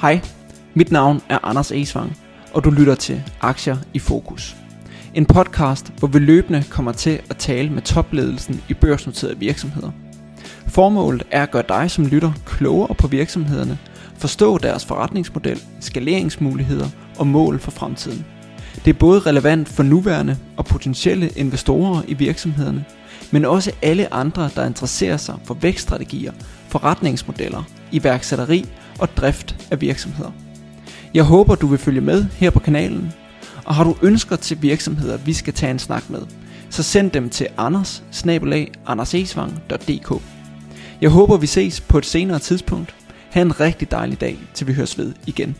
Hej, mit navn er Anders Esvang, og du lytter til Aktier i Fokus. En podcast, hvor vi løbende kommer til at tale med topledelsen i børsnoterede virksomheder. Formålet er at gøre dig som lytter klogere på virksomhederne, forstå deres forretningsmodel, skaleringsmuligheder og mål for fremtiden. Det er både relevant for nuværende og potentielle investorer i virksomhederne, men også alle andre, der interesserer sig for vækststrategier, forretningsmodeller, iværksætteri og drift af virksomheder. Jeg håber, du vil følge med her på kanalen, og har du ønsker til virksomheder, vi skal tage en snak med, så send dem til anders Jeg håber, vi ses på et senere tidspunkt. Ha' en rigtig dejlig dag, til vi høres ved igen.